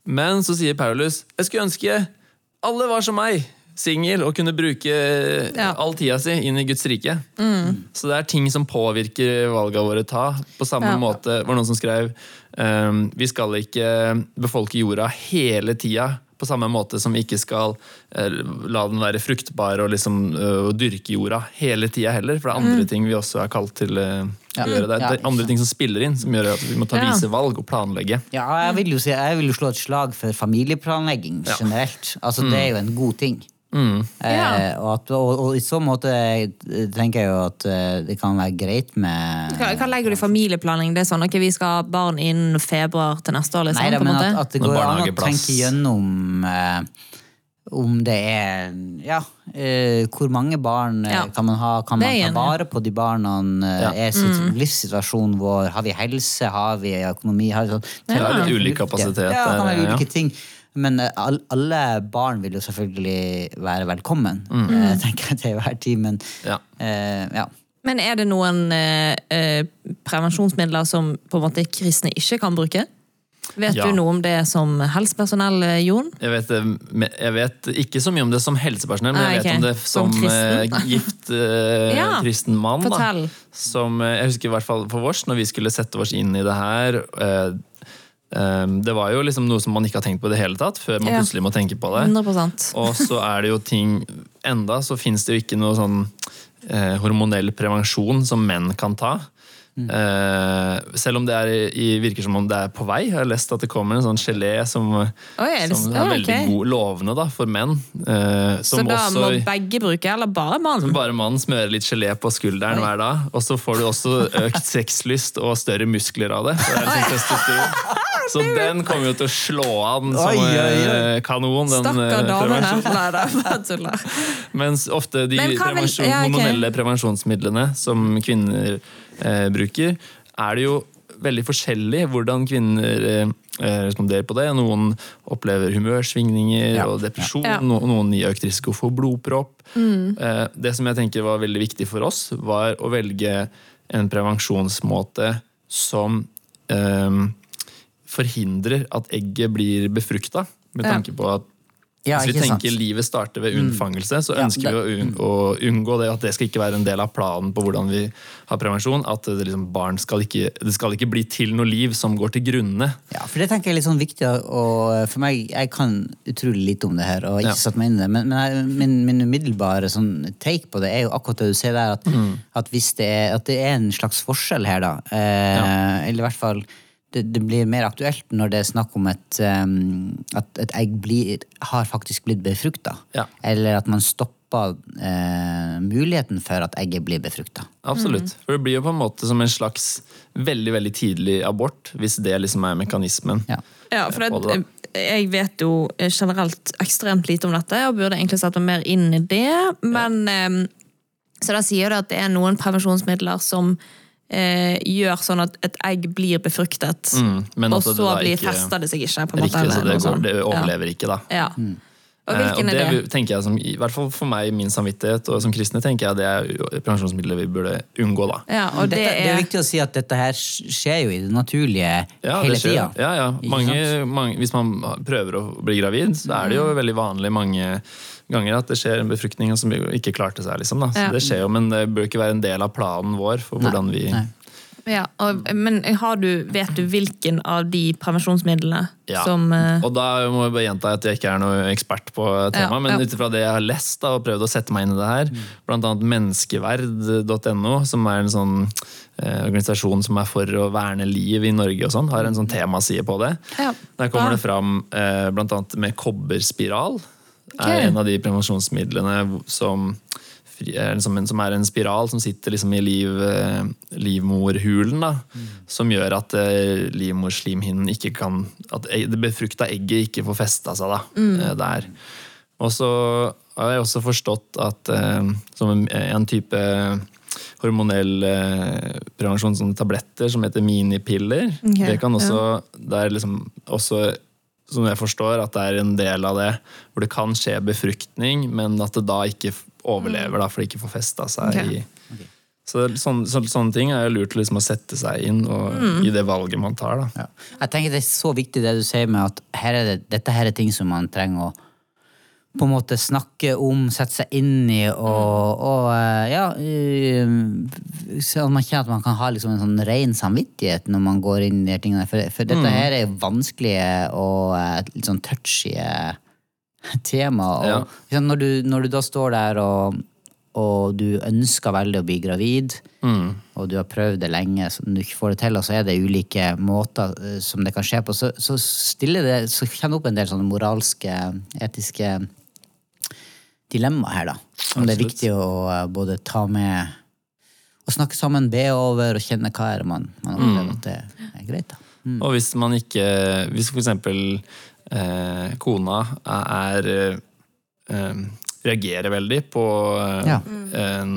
Men så sier Paulus jeg skulle ønske alle var som meg, singel, og kunne bruke Ja. all tida si inn i Guds rike. Så det er ting som påvirker valga våre ta. På samme Ja. måte var det noen som skrev um, vi skal ikke befolke jorda hele tida. På samme måte som vi ikke skal eh, la den være fruktbar og liksom eh, dyrke jorda hele tida heller. For det er andre Mm. ting vi også er kalt til uh, Ja. å gjøre. Det det er andre ting som spiller inn, som gjør at vi må ta Ja. vise valg og planlegge. Ja, jeg vil jo si, jeg vil jo slå et slag for familieplanlegging generelt. Altså, Det er jo en god ting. Mm. Ja. Eh, og, at, og, og i så måte eh, tenker jeg jo at eh, det kan være greit med Hva, hva legger du i familieplanlegging? Det er sånn, ok, Vi skal ha barn innen februar til neste år? liksom, Nei da, men at, at det går an å tenke gjennom eh, om det er Ja, eh, hvor mange barn eh, Ja. kan man ha? Kan man ta vare på de barna? Ja. Er sitt, livssituasjonen vår Har vi helse? Har vi økonomi? Har vi sånn, Ja, tenker litt ulik kapasitet Ja, det kan være ja. ulike ting. Men eh, alle barn vil jo selvfølgelig være velkommen, Mm. eh, tenker jeg til enhver tid. Men Ja. eh, ja. Men er det noen eh, prevensjonsmidler som på en måte kristne ikke kan bruke? Vet Ja. du noe om det som helsepersonell, Jon? Jeg vet, jeg vet ikke så mye om det som helsepersonell, men Ah, jeg vet ok. om det Som som, kristen? gift eh, Ja, kristen mann. Som, jeg husker i hvert fall for vårs, når vi skulle sette oss inn i det her eh, Det var jo liksom noe som man ikke har tenkt på i det hele tatt, før man Ja. plutselig må tenke på det. 100 Og så er det jo ting Enda så fins det jo ikke noe sånn eh, hormonell prevensjon som menn kan ta. Eh, selv om det er i, virker som om det er på vei. Jeg har lest at det kommer en sånn gelé som, oh, er som er ah, veldig okay. god, lovende da, for menn. Eh, Så da da må begge bruke, eller bare mannen? bare mannen smører litt gelé på skulderen Oi. hver dag. Og så får du også økt sexlyst og større muskler av det. Så, det er sånn så den kommer jo til å slå an som Oi, oi, eh, kanon. Den, Stakkar damene. Nei, det bare tuller. Mens ofte de vil- ja, okay. hormonelle prevensjonsmidlene som kvinner eh, bruker, er det jo veldig forskjellig hvordan kvinner eh, eh, responderer på det. Noen opplever humørsvingninger Ja. og depresjon, Ja. no, noen i økt risiko for blodpropp. Mm. Eh, det som jeg tenker var veldig viktig for oss, var å velge en prevensjonsmåte som eh, forhindrer at egget blir befrukta. Med tanke på at Ja, hvis vi tenker sant. livet starter ved unnfangelse, så Ja, ønsker vi å, un å unngå det. At det skal ikke være en del av planen på hvordan vi har prevensjon. At det, liksom, barn skal ikke, det skal ikke bli til noe liv som går til grunne. Ja, for det tenker jeg er litt sånn viktig, og for meg, jeg kan utrolig lite om det her, og ikke Ja. satt meg inn i det, men, men min, min umiddelbare sånn take på det er jo akkurat det du sier der, at, Mm. at hvis det er, at det er en slags forskjell her da, eh, eller i hvert fall, det, det blir mer aktuelt når det er snakk om et, um, at et egg blir, har faktisk blitt befrukta, Ja. eller at man stopper uh, muligheten for at egget blir befrukta. Absolutt. For det blir jo på en måte som en slags veldig veldig tidlig abort, hvis det liksom er mekanismen. Ja. Ja, for det, jeg vet jo generelt ekstremt lite om dette, og burde egentlig satt meg mer inn i det. Men eh, Så da sier det at det er noen prevensjonsmidler som eh, gjør sånn at et egg blir befruktet, Mm, og så blir ikke- fester det seg ikke. på en måte. Riktig, så det, går, det overlever ikke, da. Ja. ja. Og Eh, hvilken er det det? tenker jeg som, I hvert fall for meg, min samvittighet, og som kristne, tenker jeg det er prevensjonsmidler vi burde unngå. da. Ja, og det Dette, det er er viktig å si at dette her skjer jo i det naturlige Ja, hele tida. Ja, ja. Mange, mange, hvis man prøver å bli gravid, så er det jo Mm. veldig vanlig mange ganger at det skjer en befruktning som ikke klarte seg. liksom Ja. Det skjer jo, men det bør ikke være en del av planen vår for hvordan vi nei. ja, og, Men har du, vet du hvilken av de prevensjonsmidlene Ja. som uh... Og da må jeg bare gjenta at jeg ikke er noe ekspert på temaet, Ja, men ut ifra det jeg har lest da, og prøvd å sette meg inn i det her, blant annet menneskeverd.no, som er en sånn eh, organisasjon som er for å verne liv i Norge og sånn, har en sånn temaside på det. Ja. Der kommer det fram eh, annet med kobberspiral. Ok. er en av de prevensjonsmidlene som, er som, en, som er en spiral som sitter liksom i liv, eh, livmorhulen. Da, Som gjør at eh, livmorslimhinnen ikke kan At det befrukta egget ikke får festa seg da, mm. der. Og så har jeg også forstått at eh, som en, en type hormonell eh, prevensjon, sånne tabletter som heter minipiller, Okay, det kan også, det er liksom også som jeg forstår, at det er en del av det hvor det kan skje befruktning, men at det da ikke overlever, da, for det ikke får festa seg okay. i Så sånne, så, sånne ting er jo lurt liksom å sette seg inn og, i det valget man tar. da. Ja. Jeg tenker Det er så viktig det du sier med at her er det, dette her er ting som man trenger å på en måte snakke om, sette seg inn i og, og eh, ja eh, Så man kjenner at man kan ha liksom en sånn ren samvittighet når man går inn i de tingene. For, for dette her er jo vanskelige og eh, litt sånn touchy tema. Og Ja. liksom, når, du, når du da står der og, og du ønsker veldig å bli gravid, og du har prøvd det lenge, så du ikke får det til, og så er det ulike måter som det kan skje på, så, så, det, så kjenner du opp en del sånne moralske, etiske dilemmaer her, da. Om det er viktig å eh, både ta med og snakke sammen, be over og kjenne hva er det man, man opplever at det er greit. da. Og hvis man ikke Hvis for eksempel eh, kona er eh, reagerer veldig på eh, Ja. en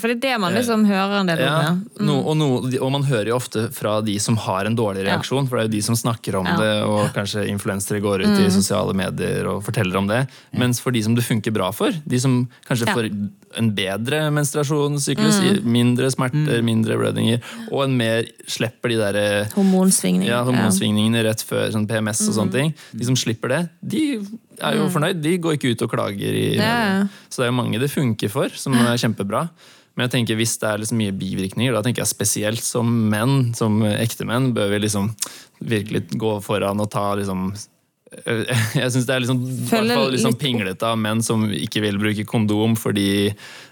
For det er det man liksom hører en del om. Ja, Mm. no, og, no, og man hører jo ofte fra de som har en dårlig reaksjon, for det er jo de som snakker om Ja. Mm. det, og kanskje influensere går ut i sosiale medier og forteller om det. Mens for de som det funker bra for, de som kanskje Ja. får en bedre menstruasjonssyklus, Mm. mindre smerter, mindre blødninger, og en mer slipper de der... Hormonsvingningene. ja, hormonsvingningene rett før sånn PMS og Mm. sånne ting. De som slipper det, de er jo fornøyd. De går ikke ut og klager. i ja. Så det er jo mange det funker for, som er kjempebra. Men jeg tenker hvis det er liksom mye bivirkninger, da tenker jeg spesielt som menn, som ektemenn, bør vi liksom virkelig gå foran og ta liksom jeg syns det er liksom, hvert fall liksom litt- pinglete av menn som ikke vil bruke kondom fordi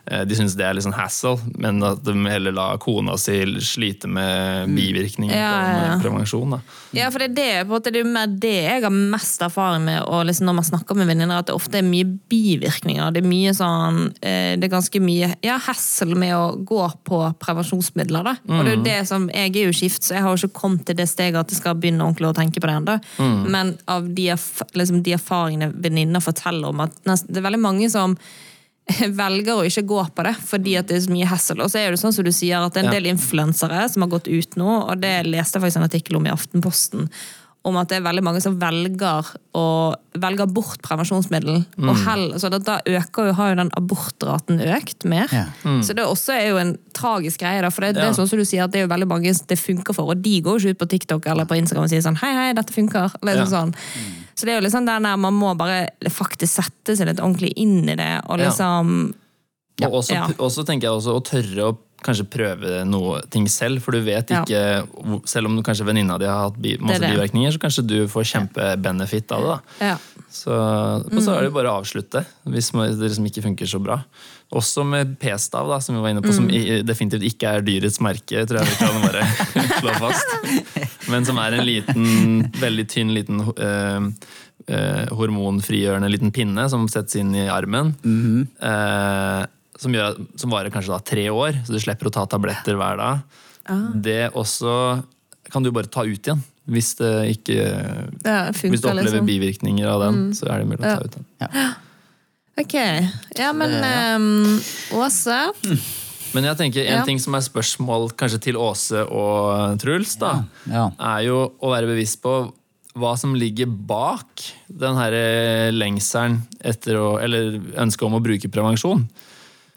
de syns det er litt sånn hassle, men at de heller lar kona si slite med bivirkninger Mm. Ja, ja, ja. av prevensjon. Da. Ja, for det er, det, på en måte, det er mer det jeg har mest erfaring med og liksom når man snakker med venninner, at det ofte er mye bivirkninger. Det er mye sånn eh, Det er ganske mye ja, hassle med å gå på prevensjonsmidler. da. Og det er jo det som, Jeg er jo skift, så jeg har jo ikke kommet til det steget at jeg skal begynne ordentlig å tenke på det ennå. Men av de, liksom, de erfaringene venninner forteller om, at det er veldig mange som velger å ikke gå på det fordi at det er så mye hassle. Og så er det sånn som du sier at det er en del influensere som har gått ut nå, og det leste jeg faktisk en artikkel om i Aftenposten, om at det er veldig mange som velger, å, velger bort prevensjonsmiddel. Og hell, så da, da øker jo, har jo den abortraten økt mer. Ja. Så det også er jo en tragisk greie. Da, for det, det er sånn som du sier, at det er jo veldig mange det funker for, og de går jo ikke ut på TikTok eller på Instagram og sier sånn hei, hei, dette funker. Eller Ja. sånn. Så det er jo liksom den der man må bare faktisk sette seg litt ordentlig inn i det, og Ja. liksom Og også, Ja. også tenker jeg også å tørre å kanskje prøve noe ting selv, for du vet ikke ja. Selv om du kanskje venninna di har hatt masse er bivirkninger, så kanskje du får kjempebenefit av det. da. Ja. Så, og så er det jo bare å avslutte hvis det liksom ikke funker så bra. Også med p-stav, da, som vi var inne på, som definitivt ikke er dyrets merke, tror jeg vi kan bare slå fast. Men som er en liten, veldig tynn liten eh, eh, hormonfrigjørende liten pinne som settes inn i armen. eh, som, gjør, som varer kanskje da tre år, så du slipper å ta tabletter hver dag. Det også kan du bare ta ut igjen. Hvis det ikke Ja, Hvis du opplever liksom. bivirkninger av den, så er det mulig å ta ut den. Ok, ja, men um, Åse Men jeg tenker en Ja. ting som er spørsmål kanskje til Åse og Truls, da, Ja. er jo å være bevisst på hva som ligger bak den her eh, lengselen etter å Eller ønsket om å bruke prevensjon.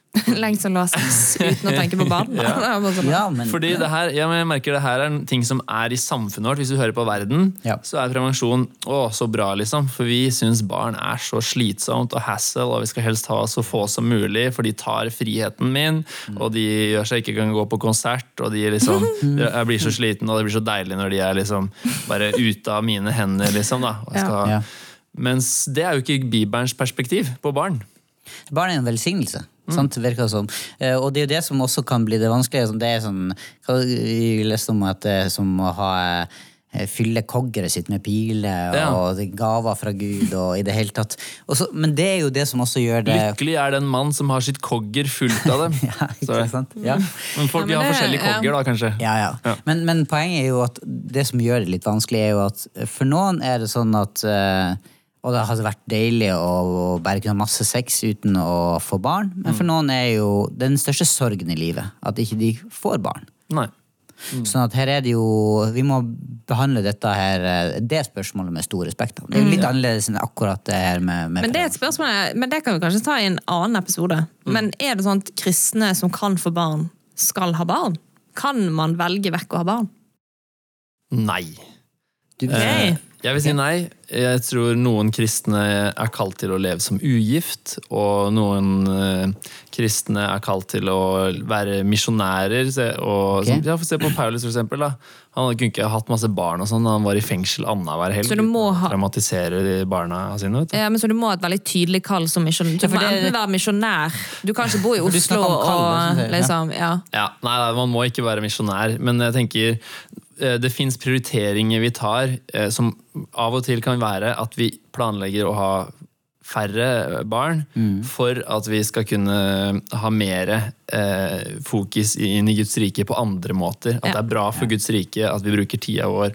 lengst som la sex uten å tenke på barn. Ja. Sånn. Ja, men Fordi det her, ja, men jeg merker det her er en ting som er i samfunnet vårt. Hvis du hører på verden, Ja. så er prevensjon å, så bra, liksom. For vi syns barn er så slitsomt og hassle, og vi skal helst ha så få som mulig, for de tar friheten min, og de gjør seg ikke kan gå på konsert, og de liksom Jeg blir så sliten, og det blir så deilig når de er liksom bare ute av mine hender, liksom. da. Og skal, Ja. Mens det er jo ikke Bibelens perspektiv på barn. Barn er en velsignelse. Sant, virker det som. Eh, Og det er jo det som også kan bli det vanskelige. Sånn, Det er sånn, hva- Jeg leste om at det er som å ha eh, fylle koggeret sitt med piler Ja. og det er gaver fra Gud og i det hele tatt. Også, men det er jo det som også gjør det Lykkelig er den mann som har sitt kogger fullt av dem. Ja, ikke sant? Ja. Men folk Ja, men har det- forskjellige ja. kogger, da, kanskje. Ja, ja. Ja. Men, men poenget er jo at det som gjør det litt vanskelig, er jo at for noen er det sånn at eh, Og det hadde vært deilig å, bare kunne ha masse sex uten å få barn, men for noen er jo den største sorgen i livet at ikke de får barn. Nei. Sånn at her er det jo Vi må behandle dette her eh, det spørsmålet med stor respekt. Det er jo litt annerledes enn akkurat det her med, med Men det er et spørsmål, men det kan vi kanskje ta i en annen episode. Men er det sånn at kristne som kan få barn, skal ha barn? Kan man velge vekk å ha barn? Nei. Du, Eh, jeg vil si nei. Jeg tror noen kristne er kalt til å leve som ugift, og noen eh, kristne er kalt til å være misjonærer. Se, og, Ok. ja, se på Paulus, for eksempel. Da. Han kunne ikke hatt masse barn og sånn. Han var i fengsel annenhver helg. Så du må ha- Traumatisere de barna sine. Vet du. Ja, men så Du må ha et veldig tydelig kall som misjonær. Du Ja, må det- enten være misjonær Du kan ikke bo i Oslo og ja. liksom Ja. Ja, nei, Man må ikke være misjonær, men jeg tenker det fins prioriteringer vi tar eh, som av og til kan være at vi planlegger å ha færre barn for at vi skal kunne ha mer eh, fokus inn i Guds rike på andre måter. At Ja. det er bra for Guds rike at vi bruker tida vår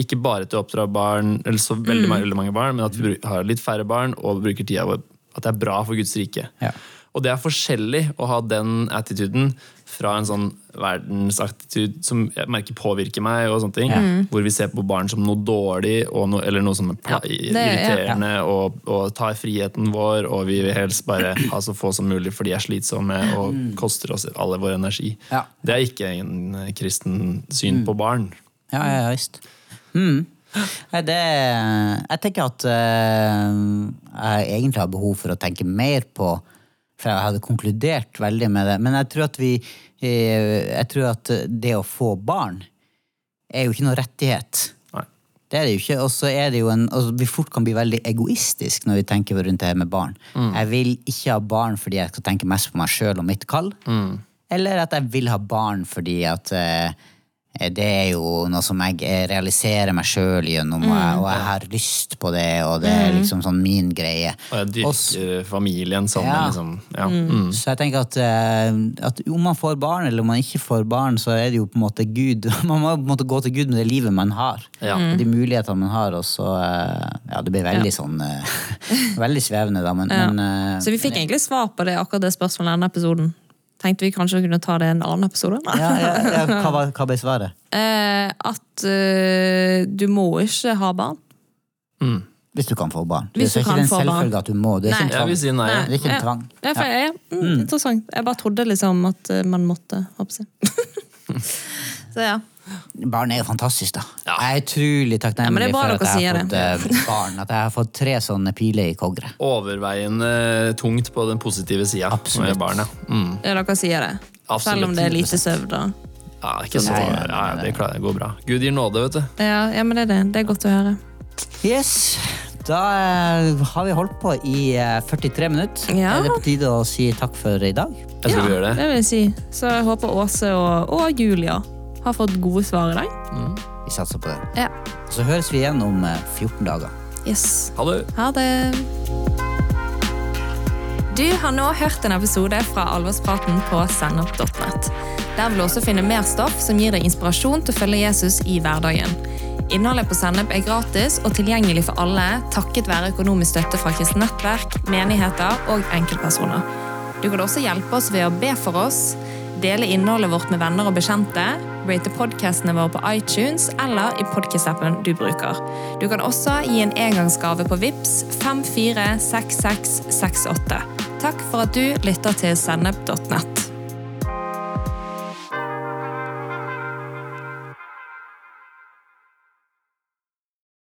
ikke bare til å oppdra barn, eller så veldig, mange, veldig mange barn, men at vi har litt færre barn og bruker tida vår At det er bra for Guds rike. Ja. Og det er forskjellig å ha den attituden fra en sånn verdensattitude som jeg merker påvirker meg, og sånne ting, hvor vi ser på barn som noe dårlig og noe, eller noe som er Ja, det- ja. irriterende og, og tar friheten vår, og vi vil helst bare ha så få som mulig for de er slitsomme og koster oss alle vår energi. Ja. Det er ikke en eh, kristen syn på barn. Ja, ja, ja, visst. Mm. Nei, det Jeg tenker at eh, jeg egentlig har behov for å tenke mer på For jeg hadde konkludert veldig med det. Men jeg tror at vi Jeg tror at det å få barn er jo ikke noe rettighet. Nei. Det er det jo ikke. Og så er det jo en altså, Vi fort kan bli veldig egoistisk når vi tenker rundt det her med barn. Jeg vil ikke ha barn fordi jeg skal tenke mest på meg sjøl og mitt kall. Eller at jeg vil ha barn fordi at eh, det er jo noe som jeg eh, realiserer meg sjøl gjennom, og, jeg, og jeg har lyst på det, og det er liksom sånn min greie. Og jeg Og dyrker familien sånn, Ja. liksom ja. Mm. Så jeg tenker at, eh, at om man får barn eller om man ikke får barn, så er det jo på en måte Gud. Man må på en måte gå til Gud med det livet man har. Ja. De mulighetene man har. Og så eh, Ja, det blir veldig sånn eh, Veldig svevende, da, men, Ja. men eh, Så vi fikk egentlig svar på det akkurat det spørsmålet i denne episoden. Tenkte vi kanskje kunne ta det i en annen episode? ja, ja, ja, hva, var- hva ble svaret? Eh, at eh, du må ikke ha barn. Hvis du kan få barn. Hvis det er ikke kan en selvfølge at du må. Det er ikke en trang. Jeg tvang. si nei. Det er ikke en Ja. tvang. Ja, for, ja. Mm, Interessant. Jeg bare trodde liksom at eh, man måtte. Håper jeg. Så ja. Barn er jo fantastisk, da. Ja. Jeg er utrolig Ja, takknemlig er for at jeg har fått eh, barn. At jeg har fått tre sånne piler i kogre. Overveiende tungt på den positive sida Absolutt. med barn. Ja. Mm. ja, dere sier det. Absolutt. Selv om det er lite søvn. da. Ja, ikke så, Nei, ja, nei, nei, ja, det, klarer, det går bra. Gud gir nåde, vet du. Ja, ja, men det er det. Det er godt å høre. Yes. Da eh, har vi holdt på i eh, 43 minutter. Ja. Er det på tide å si takk for i dag? Jeg tror vi gjør det. det vil jeg si. Så jeg håper Åse og, og Julia har fått gode svar i dag. Vi satser på det. Ja. Så høres vi igjen om eh, 14 dager. Yes. Ha det. Ha det. Du har nå hørt en episode fra Alvorspraten på sennep.nett. Der vil du også finne mer stoff som gir deg inspirasjon til å følge Jesus i hverdagen. Innholdet på Sennep er gratis og tilgjengelig for alle takket være økonomisk støtte fra kristent nettverk, menigheter og enkeltpersoner. Du kan også hjelpe oss ved å be for oss, dele innholdet vårt med venner og bekjente, rate podkastene våre på iTunes eller i podkast-appen du bruker. Du kan også gi en engangsgave på VIPS 546668. Takk for at du lytter til sennep.nett.